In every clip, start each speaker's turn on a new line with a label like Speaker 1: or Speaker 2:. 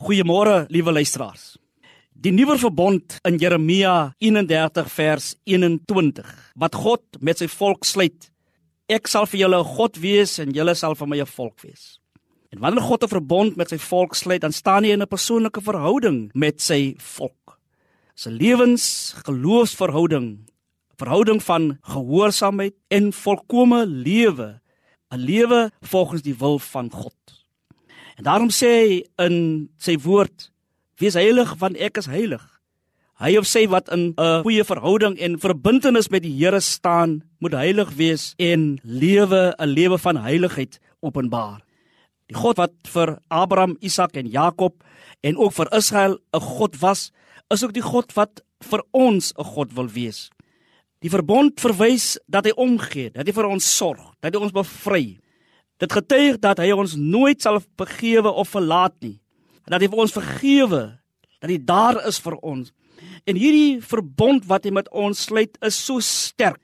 Speaker 1: Goeiemôre, liewe luisteraars. Die nuwe verbond in Jeremia 31 vers 21 wat God met sy volk sluit. Ek sal vir julle 'n God wees en julle sal vir my 'n volk wees. En wanneer God 'n verbond met sy volk sluit, dan staan hy in 'n persoonlike verhouding met sy volk. 'n Lewensgeloofsverhouding, verhouding van gehoorsaamheid en volkomme lewe, 'n lewe volgens die wil van God. En daarom sê hy in sy woord: "Wees heilig want ek is heilig." Hy of sy wat in 'n goeie verhouding en verbintenis met die Here staan, moet heilig wees en lewe 'n lewe van heiligheid openbaar. Die God wat vir Abraham, Isak en Jakob en ook vir Israel 'n God was, is ook die God wat vir ons 'n God wil wees. Die verbond verwys dat hy omgee, dat hy vir ons sorg, dat hy ons bevry, Dit getuig dat hy ons nooit sal begewe of verlaat nie. Dat hy vir ons vergewe, dat hy daar is vir ons. En hierdie verbond wat hy met ons sluit is so sterk.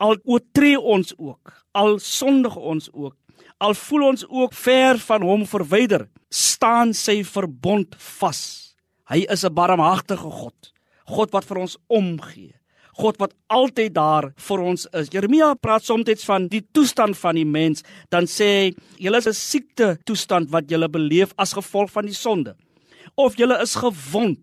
Speaker 1: Al oortree ons ook, al sondig ons ook, al voel ons ook ver van hom verwyder, staan sy verbond vas. Hy is 'n barmhartige God, God wat vir ons omgee. God wat altyd daar vir ons is. Jeremia praat soms van die toestand van die mens, dan sê hy, julle is 'n siekte toestand wat julle beleef as gevolg van die sonde. Of julle is gewond.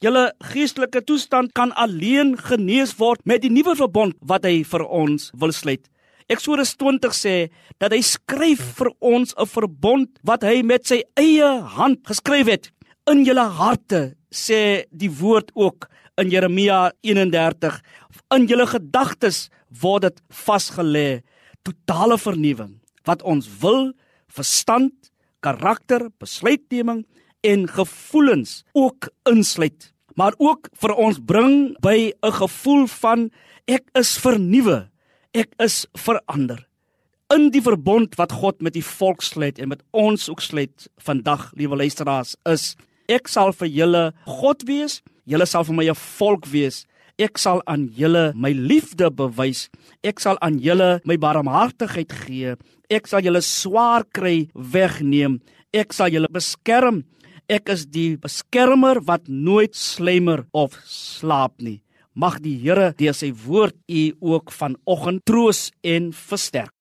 Speaker 1: Julle geestelike toestand kan alleen genees word met die nuwe verbond wat hy vir ons wil sluit. Eksodus 20 sê dat hy skryf vir ons 'n verbond wat hy met sy eie hand geskryf het in julle harte sê die woord ook in Jeremia 31 in julle gedagtes word dit vasgelê. Totale vernuwing wat ons wil verstand karakter besluitneming en gevoelens ook insluit. Maar ook vir ons bring by 'n gevoel van ek is vernuwe ek is verander. In die verbond wat God met die volk sluit en met ons ook sluit vandag liewe luisteraars is ek sal vir julle God wees Julle sal vir my 'n volk wees. Ek sal aan julle my liefde bewys. Ek sal aan julle my barmhartigheid gee. Ek sal julle swaar kry wegneem. Ek sal julle beskerm. Ek is die beskermer wat nooit slemmer of slaap nie. Mag die Here deur sy woord u ook vanoggend troos en versterk.